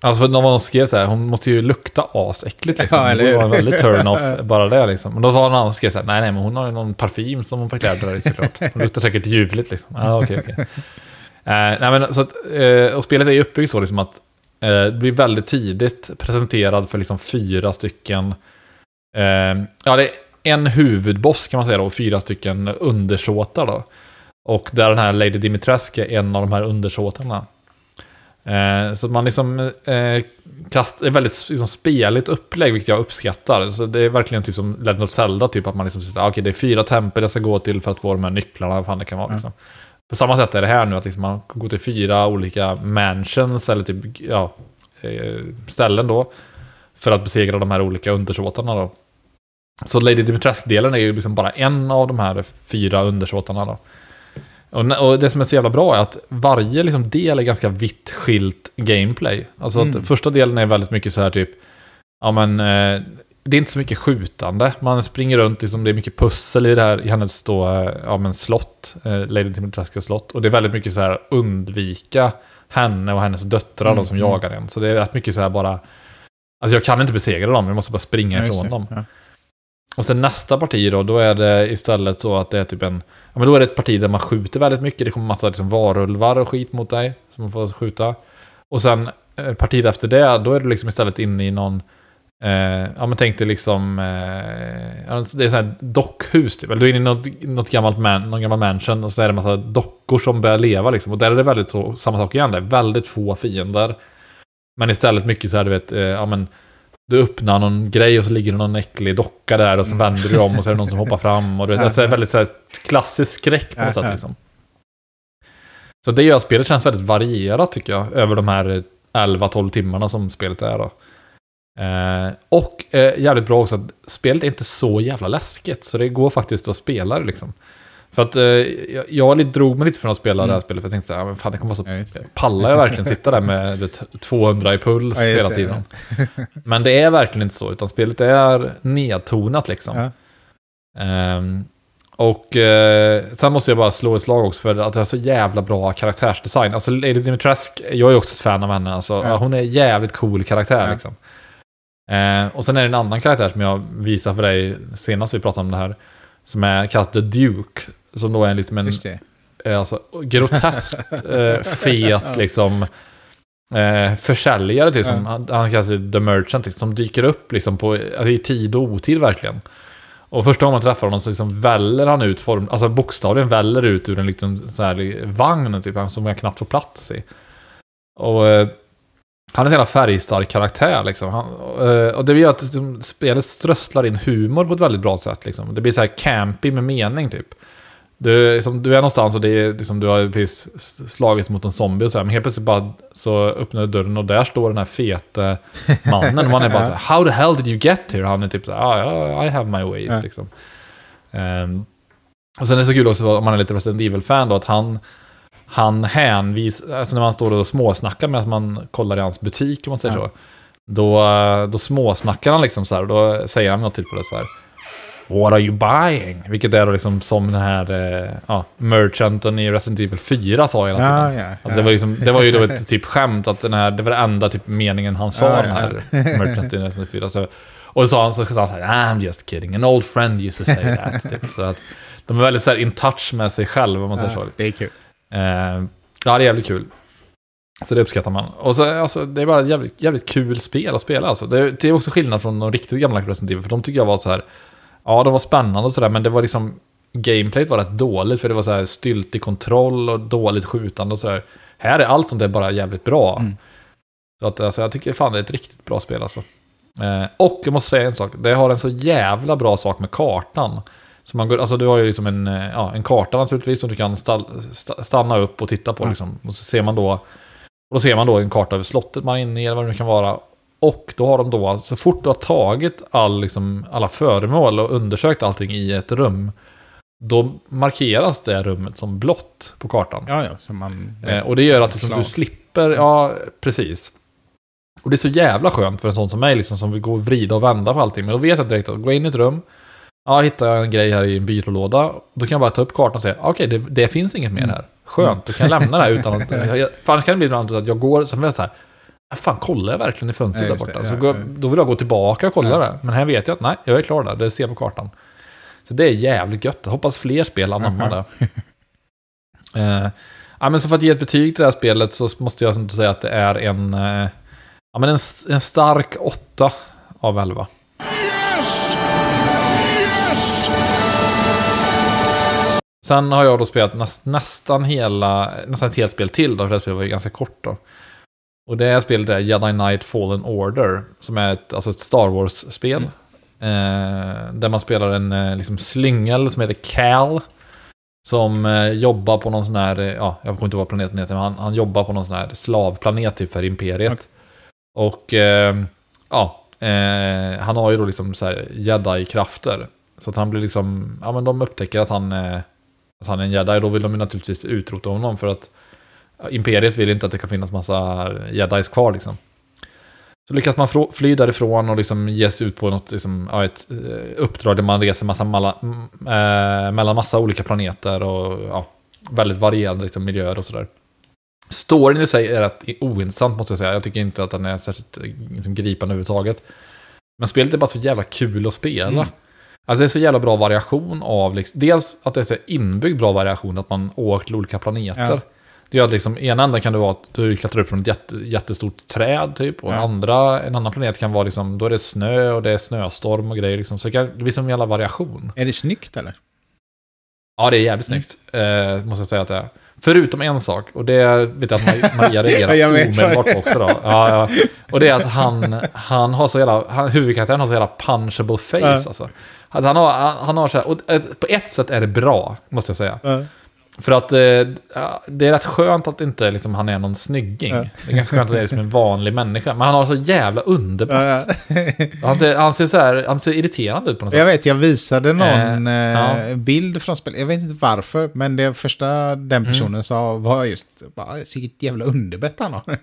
A: Alltså för någon skrev så här, hon måste ju lukta asäckligt liksom.
C: Ja,
A: det
C: eller
A: borde vara en väldigt turn-off, bara det liksom. Men då var någon annan skrev så här, nej nej, men hon har ju någon parfym som hon förklädde där i såklart. Hon luktar säkert ljuvligt liksom. Ja, okej, okej. Eh, nej, men så att, eh, och spelet är ju uppbyggt så liksom att eh, det blir väldigt tidigt presenterad för liksom fyra stycken, ja det är en huvudboss kan man säga då, och fyra stycken undersåtar då. Och där den här Lady Dimitrescu är en av de här undersåtarna. Eh, så man liksom eh, kast, är väldigt liksom, speligt upplägg, vilket jag uppskattar. Så det är verkligen typ som Legend of Zelda, typ att man liksom säger, ah, okej det är fyra tempel jag ska gå till för att få de här nycklarna, vad fan det kan vara. Liksom. På samma sätt är det här nu, att liksom man går till fyra olika mansions, eller typ, ja, eh, ställen då. För att besegra de här olika undersåtarna då. Så Lady Dimitrescu-delen är ju liksom bara en av de här fyra undersåtarna då. Och, det som är så jävla bra är att varje liksom del är ganska vitt skilt gameplay. Alltså
C: Mm.
A: att första delen är väldigt mycket så här typ, ja men, eh, det är inte så mycket skjutande. Man springer runt, liksom, det är mycket pussel i det här, i hennes då, eh, ja men slott, eh, Lady Dimitrescus slott. Och det är väldigt mycket så här undvika henne och hennes döttrar
C: Mm,
A: som
C: mm.
A: jagar en. Så det är rätt mycket så här bara, alltså jag kan inte besegra dem, jag måste bara springa
C: Ja,
A: ifrån dem.
C: Ja.
A: Och sen nästa parti då, då är det istället så att det är typ en... Ja men då är det ett parti där man skjuter väldigt mycket. Det kommer massa liksom varulvar och skit mot dig. Som man får skjuta. Och sen eh, partiet efter det, då är du liksom istället inne i någon... Eh, ja men tänk dig liksom... Eh, det är så här dockhus typ. Eller du är inne i något, något gammalt man, någon gammal mansion. Och så är det en massa dockor som börjar leva liksom. Och där är det väldigt så, samma sak igen. Det är väldigt få fiender. Men istället mycket så här, du vet, eh, ja men du öppnar någon grej och så ligger det någon äcklig docka där och så vänder du om och så är det någon som hoppar fram. Och alltså, det är väldigt så här, klassisk skräck på något sätt liksom. Så det gör att spelet känns väldigt varierat tycker jag, över de här 11-12 timmarna som spelet är då. Eh, och eh, jävligt bra också att spelet är inte så jävla läskigt, så det går faktiskt att spela det liksom. För att eh, jag, jag lite, drog mig lite från att spela det här spelet, för jag tänkte så här, men fan det kommer vara så...
C: Ja.
A: Pallar jag verkligen sitta där med vet, 200 i puls
C: Ja,
A: hela
C: det,
A: tiden? Men det är verkligen inte så, utan spelet är nedtonat liksom.
C: Ja.
A: Ehm, och eh, sen måste jag bara slå ett slag också för att det är så jävla bra karaktärsdesign. Alltså Lady Dimitrescu, jag är också ett fan av henne. Alltså,
C: Ja.
A: Hon är en jävligt cool karaktär
C: Ja.
A: liksom. Eh, och sen är det en annan karaktär som jag visade för dig senast vi pratade om det här. Som är kallad The Duke. Som då är en liksom en eh, alltså, groteskt eh, fet liksom eh, försäljare typ, som, han, han kallas The Merchant, liksom, som dyker upp liksom på, alltså, i tid och otid verkligen. Och första gången man träffar honom så liksom väller han ut, form, alltså bokstavligen väller ut ur en liten så här, vagn typ, han som jag knappt får plats i. Och eh, han är en jävla färgstark karaktär liksom. Han, eh, och det gör att spelet strösslar in humor på ett väldigt bra sätt liksom. Det blir så här campy med mening typ. Du, liksom, du är någonstans och det är, liksom, du har precis slagit mot en zombie och så här, men helt plötsligt bara så öppnar du dörren och där står den här fete mannen. Och man är bara så här, how the hell did you get here? Han är typ så här, ah, I have my ways
C: Ja.
A: liksom. Ehm, och sen är det så kul också om man är lite Resident Evil-fan då, att han, han hänvisar, alltså när man står och småsnackar medan man kollar i hans butik om man säger
C: Ja.
A: så. Då, då småsnackar han liksom så här och då säger han något tillfälle så här. What are you buying? Vilket är då liksom som den här eh, ja, merchanten i Resident Evil 4 sa hela tiden.
C: Ja, ja.
A: Alltså det, var liksom, det var ju då ett typ skämt att den här, det var den enda typ meningen han sa
C: Ja,
A: den här merchanten i Resident Evil 4. Så, och då sa han så, så han så här, I'm just kidding, an old friend used to say that. typ. Så att de är väldigt så här in touch med sig själv om man säger så.
C: Ja, det är kul.
A: Eh, ja, det är jävligt kul. Så det uppskattar man. Och så, alltså, det är bara ett jävligt, jävligt kul spel att spela. Alltså. Det, det är också skillnad från de riktigt gamla Evil, för de tycker jag var så här... Ja, de var spännande och sådär, men det var liksom... Gameplayet var rätt dåligt, för det var så här styltig kontroll och dåligt skjutande och sådär. Här är allt sånt där bara jävligt bra.
C: Mm.
A: Så att, alltså, jag tycker fan det är ett riktigt bra spel alltså. Eh, och jag måste säga en sak, det har en så jävla bra sak med kartan. Så man går, alltså du har ju liksom en, eh, ja, en karta naturligtvis som du kan stall, sta- stanna upp och titta på.
C: Ja.
A: Liksom. Och så ser man då, och då ser man då en karta över slottet man är inne i eller vad det nu kan vara. Och då har de då, så fort du har tagit all, liksom, alla föremål och undersökt allting i ett rum, då markeras det rummet som blått på kartan.
C: Ja, ja, så man...
A: Eh, och det gör att liksom, du slipper, ja precis. Och det är så jävla skönt för en sån som mig liksom, som vill gå och vrida och vända på allting. Men då vet jag direkt att gå in i ett rum, ja hittar jag en grej här i en byrålåda, då kan jag bara ta upp kartan och säga, okej det, det finns inget mer här. Skönt, då kan jag lämna det här utan att... Jag, jag, för annars kan det bli ibland att jag går, så jag så här, "Ah, fan kollar jag verkligen i fönstret
C: Ja,
A: där
C: det,
A: borta?
C: ja,
A: så
C: ja.
A: Då vill jag gå tillbaka och kolla
C: Ja.
A: det. Men här vet jag att nej, jag är klar där, det ser jag på kartan. Så det är jävligt gött. Jag hoppas fler spel anammar det. Eh, ja, men så för att ge ett betyg till det här spelet så måste jag säga att det är en, eh, ja, men en, en stark 8 av 11. Sen har jag då spelat näst, nästan hela, nästan ett helt spel till då, för det spelet var ju ganska kort då. Och det här spelet är Jedi Knight Fallen Order, som är ett, alltså ett Star Wars-spel. Eh, där man spelar en eh, liksom slyngel som heter Cal. Som eh, jobbar på någon sån här, eh, ja, jag kommer inte ihåg vad planeten heter, men han, han jobbar på någon sån här slavplanet typ för Imperiet.
C: Okej.
A: Och eh, ja, eh, han har ju då liksom så här jedi-krafter. Så att han blir liksom, ja men de upptäcker att han, att han är en jedi, då vill de ju naturligtvis utrota honom för att Imperiet vill inte att det kan finnas massa jedis kvar liksom. Så lyckas man fly därifrån och liksom ge sig ut på något, liksom, ja, ett eh, uppdrag där man reser massa malla, eh, mellan massa olika planeter och ja, väldigt varierande liksom, miljöer och sådär. Storyn i sig är rätt ointressant måste jag säga. Jag tycker inte att den är särskilt eh, liksom, gripande överhuvudtaget. Men spelet är bara så jävla kul att spela.
C: Mm.
A: Alltså det är så jävla bra variation av, liksom, dels att det är så inbyggd bra variation, att man åker till olika planeter.
C: Ja.
A: Det gör att liksom, ena änden kan det vara att du klättrar upp från ett jätte, jättestort träd typ. Och
C: Ja.
A: andra, en annan planet kan vara liksom, då är det snö och det är snöstorm och grejer. Liksom. Så det, kan, det blir som en jävla variation.
C: Är det snyggt eller?
A: Ja, det är jävligt snyggt. Eh, måste jag säga att det är. Förutom en sak, och det vet jag att Maria reagerar
C: Jag vet
A: omedelbart på också då. Ja, ja. Och det är att han, han har så jävla, han, huvudkaraktären har så jävla punchable face
C: Ja.
A: alltså alltså. Han har, han, han har så här, och eh, på ett sätt är det bra, måste jag säga.
C: Mm.
A: För att eh, det är rätt skönt att inte liksom, han är någon snygging.
C: Ja.
A: Det är ganska skönt att det är liksom en vanlig människa. Men han har så jävla underbart.
C: Ja, ja.
A: Han ser, han ser så här, han ser irriterande ut på något sätt.
C: Jag vet, jag visade någon
A: Eh,
C: eh, bild från spelet. Jag vet inte varför, men det första
A: Mm.
C: den personen sa var just bara, vilket jävla underbett han har.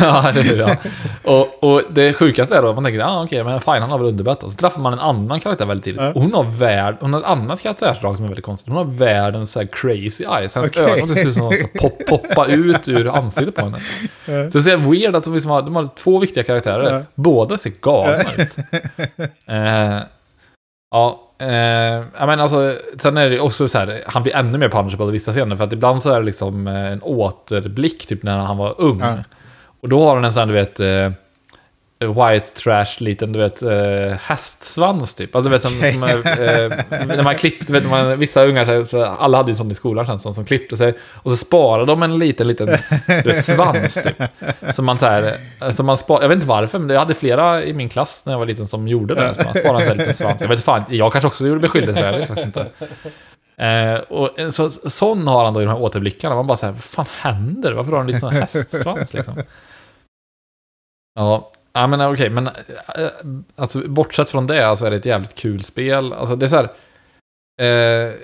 A: ja, det är det. Och, och det sjukaste är då att man tänker, ja ah, okej, men fine, han har väl underbett. Och så träffar man en annan karaktär väldigt tidigt. Och hon har, värld, hon har ett annat karaktärsdrag som är väldigt konstigt. Hon har världens så här crazy eyes. Hennes
C: Okej.
A: ögon ser ut som att pop, poppa ut ur ansiktet på henne. Så det är weird att de, liksom har, de har två viktiga karaktärer.
C: Ja.
A: Båda ser galna ut. Eh, ja, eh, menar alltså, sen är det också så här, han blir ännu mer punchable i vissa scener, för att ibland så är det liksom eh, en återblick, typ när han var ung.
C: Ja.
A: Och då har han en sån här, du vet, eh, white trash liten, du vet, eh, hästsvans typ. Alltså du vet, som, som eh, när man klippte, du vet, man, vissa unga, så, så, alla hade ju sånt i skolan känns som, som klippte sig. Och så sparade de en liten, liten du vet, svans typ. Som man så här, eh, som man spar, jag vet inte varför, men jag hade flera i min klass när jag var liten som gjorde det. Så man sparade en sån här liten svans. Jag vet fan, jag kanske också gjorde mig skyldig till det, jag vet faktiskt inte. Eh, och en så, sån har han då i de här återblickarna. Man bara säger vad fan händer? Varför har han en liten hästsvans liksom? Ja, ja men okej, men eh, alltså, bortsett från det så är det ett jävligt kul spel. Alltså det är så här, eh,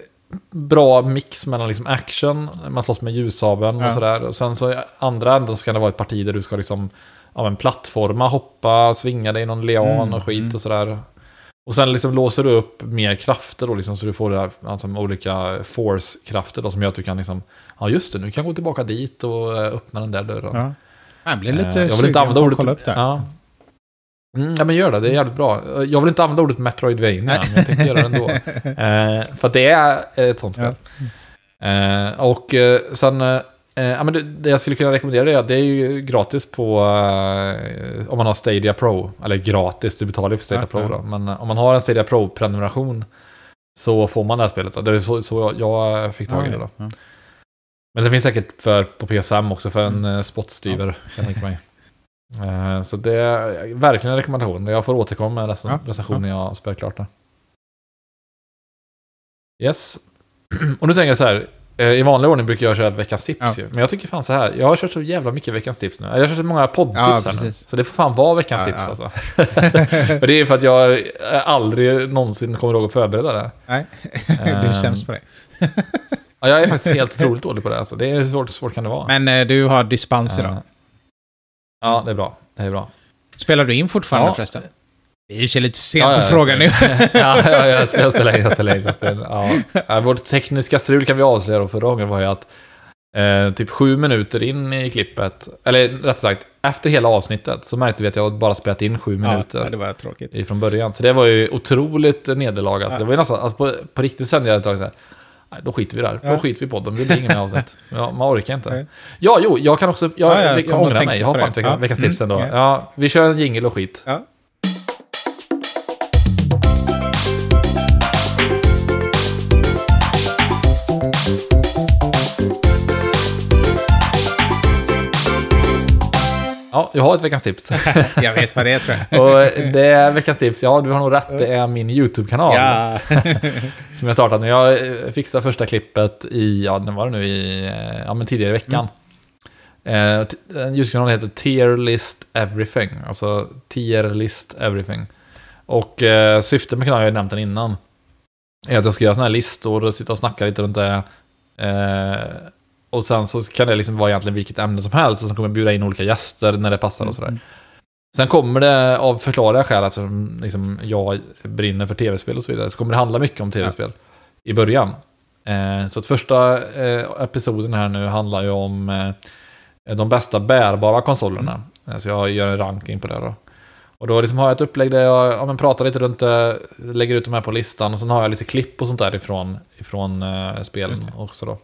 A: bra mix mellan liksom action, man slåss med ljussabeln
C: Ja.
A: och sådär. Och sen så i andra änden så kan det vara ett parti där du ska liksom, ja men plattforma, hoppa, svinga dig i någon lian
C: Mm,
A: och skit
C: mm.
A: och sådär. Och sen liksom låser du upp mer krafter då liksom, så du får det här, alltså, olika force-krafter då som gör att du kan liksom, ja just det, nu kan jag gå tillbaka dit och eh, öppna den där dörren.
C: Ja. Jag blir
A: Eh,
C: lite
A: jag vill inte använda ordet,
C: kolla upp det.
A: Ja. Mm, ja men gör det, det är jävligt bra. Jag vill inte använda ordet Metroidvania, men jag tänkte göra det ändå. Eh, för att det är ett sånt spel. Eh, och eh, sen, eh, ja, men det, det jag skulle kunna rekommendera är att det är ju gratis på, eh, om man har Stadia Pro. Eller gratis, du betalar ju för Stadia
C: Ja,
A: Pro
C: ja.
A: då. Men eh, om man har en Stadia Pro-prenumeration så får man det här spelet. Då. Det är så, så jag fick tag i det då.
C: Ja.
A: Men det finns säkert för, på PS5 också för en
C: Mm.
A: mm. spottstyver, kan jag tänka mig. Eh, så det är verkligen en rekommendation. Jag får återkomma med rec-
C: Ja,
A: recension när jag spelar klart det. Yes. Och nu tänker jag så här. eh, I vanlig ordning brukar jag köra veckans tips
C: Ja.
A: ju. Men jag tycker fan så här. Jag har kört så jävla mycket veckans tips nu. Jag har kört så många poddtips
C: Ja,
A: här nu. Så det får fan vara veckans
C: Ja,
A: tips
C: ja.
A: alltså. För det är för att jag eh, aldrig någonsin kommer ihåg att förbereda det.
C: Nej, du är sämst på det.
A: Ja, jag är faktiskt helt otroligt dålig på det. Alltså. Det är svårt, svårt kan det vara.
C: Men du har dispens idag.
A: Ja, det är bra. Det är bra.
C: Spelar du in fortfarande
A: Ja.
C: förresten? Det är ju lite sent
A: Ja, ja,
C: att fråga nu.
A: ja, ja, ja, jag spelar, in, jag spelar in. Jag spelar in. Ja. Ja, vårt tekniska strul kan vi avslöja då förra gången var ju att eh, typ sju minuter in i klippet, eller rätt sagt, efter hela avsnittet så märkte vi att jag bara spelat in sju
C: Ja,
A: minuter
C: det var tråkigt.
A: ifrån början. Så det var ju otroligt nederlag. Alltså.
C: Ja.
A: Det var ju nästan, alltså på, på riktigt kände jag ett tag så här, nej, då skiter vi där.
C: Ja.
A: Då skiter vi på dem. Det blir inget mer avsnitt. Ja, man orkar inte.
C: Nej.
A: Ja, jo, jag kan också, jag,
C: Ja, jag
A: jag, ångrar mig. Jag har fan veckans
C: Mm,
A: tips ändå.
C: okej.
A: Ja, vi kör en jingle och skit.
C: Ja.
A: Ja, jag har ett veckans tips.
C: Jag vet vad det är tror jag.
A: Och det är veckans tips, ja du har nog rätt, det är min YouTube-kanal.
C: Ja.
A: Som jag startat nu. Jag eh, fixade första klippet i, ja den var det nu i, eh, ja men tidigare i veckan. Eh, t- en YouTube-kanal heter Tier List Everything. Alltså Tier List Everything. Och eh, syftet med kanalen, jag har ju nämnt den innan, är att jag ska göra sådana här listor och sitta och snacka lite runt det. Eh, och sen så kan det liksom vara egentligen vilket ämne som helst och sen kommer jag bjuda in olika gäster när det passar och sådär. Sen kommer det av förklarliga skäl att liksom, jag brinner för tv-spel och så vidare, så kommer det handla mycket om tv-spel i början. Eh, så att första eh, episoden här nu handlar ju om eh, de bästa bärbara konsolerna. Eh, Så jag gör en ranking på det då. Och då liksom har jag ett upplägg där jag ja, men pratar lite runt det, lägger ut de här på listan och sen har jag lite klipp och sånt där ifrån, ifrån eh, spelen också då.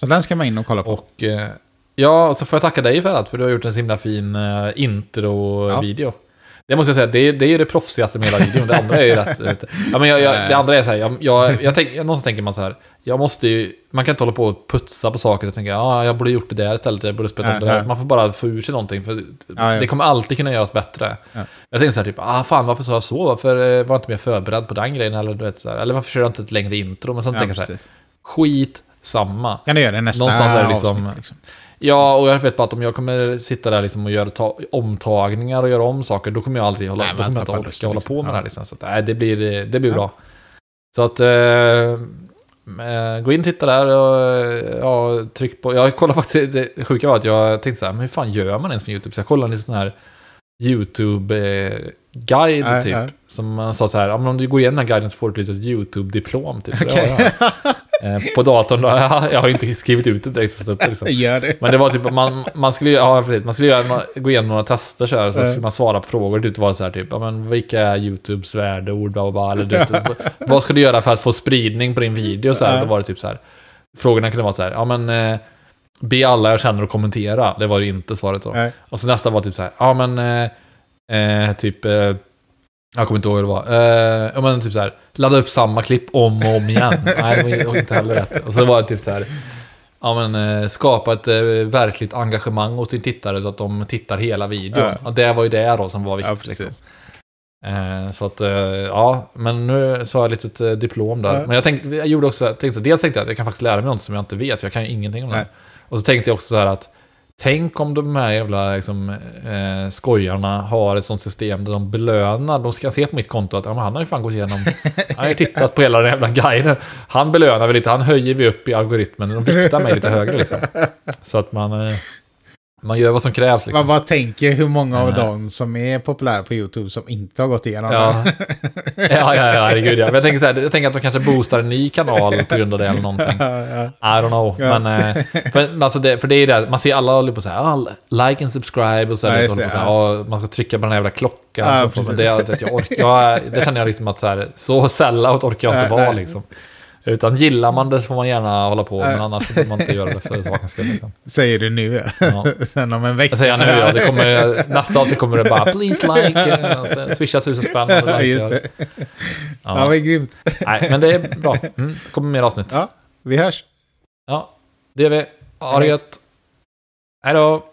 C: Så den ska man in och kolla på.
A: Och eh, ja, och så får jag tacka dig för att för du har gjort en så himla fin eh, intro-video. Det måste jag säga, det är, det är det proffsigaste med hela videon. Det andra är ju rätt... rätt ja, men jag, jag, det andra är så här, jag, jag, jag tänk, någonstans tänker man så här, jag måste ju... Man kan inte hålla på och putsa på saker och tänka, ja, ah, jag borde gjort det där istället, jag borde spelat om det där. Man får bara få ur sig någonting, för
C: Ja, ja.
A: det kommer alltid kunna göras bättre.
C: Ja.
A: Jag tänker så här, typ, ah fan, varför sa jag så? Varför eh, var jag inte mer förberedd på den grejen? Eller, du vet, så här, eller varför kör jag inte ett längre intro? Men sen
C: Ja,
A: tänker jag så här, skit samma.
C: Kan du göra det nästa
A: Någonstans är det liksom-
C: avsnitt? Liksom.
A: Ja, och jag vet bara att om jag kommer sitta där liksom och göra ta- omtagningar och göra om saker, då kommer jag aldrig hålla,
C: Nej,
A: då
C: man
A: kommer jag inte orka hålla
C: liksom.
A: på med
C: Ja.
A: det här. Liksom. Så att, nej, det blir, det blir
C: Ja.
A: bra. Så att, eh, eh, gå in och titta där och ja, tryck på. Jag kollade faktiskt, det sjuka var att jag tänkte så här, men hur fan gör man ens med YouTube? Så jag kollade en sån här YouTube-guide
C: Ja,
A: typ.
C: ja.
A: Som man sa så här, ja, men om du går igenom den här guiden så får du ett litet YouTube-diplom typ. Det Eh, på datorn då, jag har ju inte skrivit ut det direkt. Liksom.
C: Gör det.
A: Men det var typ, man, man skulle, ja, man skulle göra, gå igenom några tester så här, så
C: Ja.
A: skulle man svara på frågor. Det var så här typ, ja, men vilka är YouTubes värdeord, bla, bla, eller vet, vad ska du göra för att få spridning på din video? Så här. Då var det typ så här. Frågorna kunde vara så här, ja men eh, be alla jag känner att kommentera. Det var ju inte svaret då.
C: Nej.
A: Och så nästa var typ så här, ja men eh, eh, typ, jag kommer inte ihåg hur det var. Ja men typ så här, ladda upp samma klipp om och om igen. Nej, det var inte heller rätt. Och så var det typ så här, ja men eh, skapa ett eh, verkligt engagemang hos din tittare så att de tittar hela videon.
C: Ja.
A: Och det var ju det då som var
C: Ja,
A: viktigt. liksom.
C: precis.
A: Eh, så att, eh, ja, men nu så har jag ett litet eh, diplom där.
C: Ja.
A: Men jag tänkte, jag gjorde också, tänkte, dels tänkte jag att jag kan faktiskt lära mig något som jag inte vet, jag kan ju ingenting om det.
C: Nej.
A: Och så tänkte jag också så här att, tänk om de här jävla liksom, eh, skojarna har ett sånt system där de belönar, de ska se på mitt konto att ja, han har ju fan gått igenom, han har ju tittat på hela den jävla guiden. Han belönar väl lite, han höjer vi upp i algoritmen, de viktar mig lite högre liksom. Så att man, eh, man gör vad som krävs liksom.
C: Man bara tänker hur många av
A: Nej.
C: dem som är populära på YouTube som inte har gått igenom
A: Ja.
C: det.
A: ja, ja, ja, herregud ja. Men jag tänker, så här, jag tänker att de kanske boostar en ny kanal på grund av det eller någonting.
C: Ja, ja.
A: I don't know.
C: Ja.
A: Men, eh, för, alltså det, för det är det, man ser alla håller på så här, ah, like and subscribe och så,
C: Ja,
A: här, håller
C: det,
A: på så här, ah, man ska trycka på den här jävla klockan.
C: Ja,
A: så, det, jag, jag, orkar, jag, det känner jag liksom att så, här, så sellout orkar jag inte vara liksom. Utan gillar man det så får man gärna hålla på, men
C: Nej.
A: annars får man inte göra det för sakens skull. Liksom.
C: Säger du nu.
A: Ja.
C: Sen om en vecka.
A: Jag säger nu, ja, det kommer, nästa avsnitt kommer det bara please like, eh, swisha tusen spänn. om du
C: Ja,
A: likar.
C: just det. Ja,
A: Ja.
C: vad grymt.
A: Nej, men det är bra. Mm, det kommer mer avsnitt.
C: Ja, vi hörs.
A: Ja, det gör vi. Ha det gött. Hej då.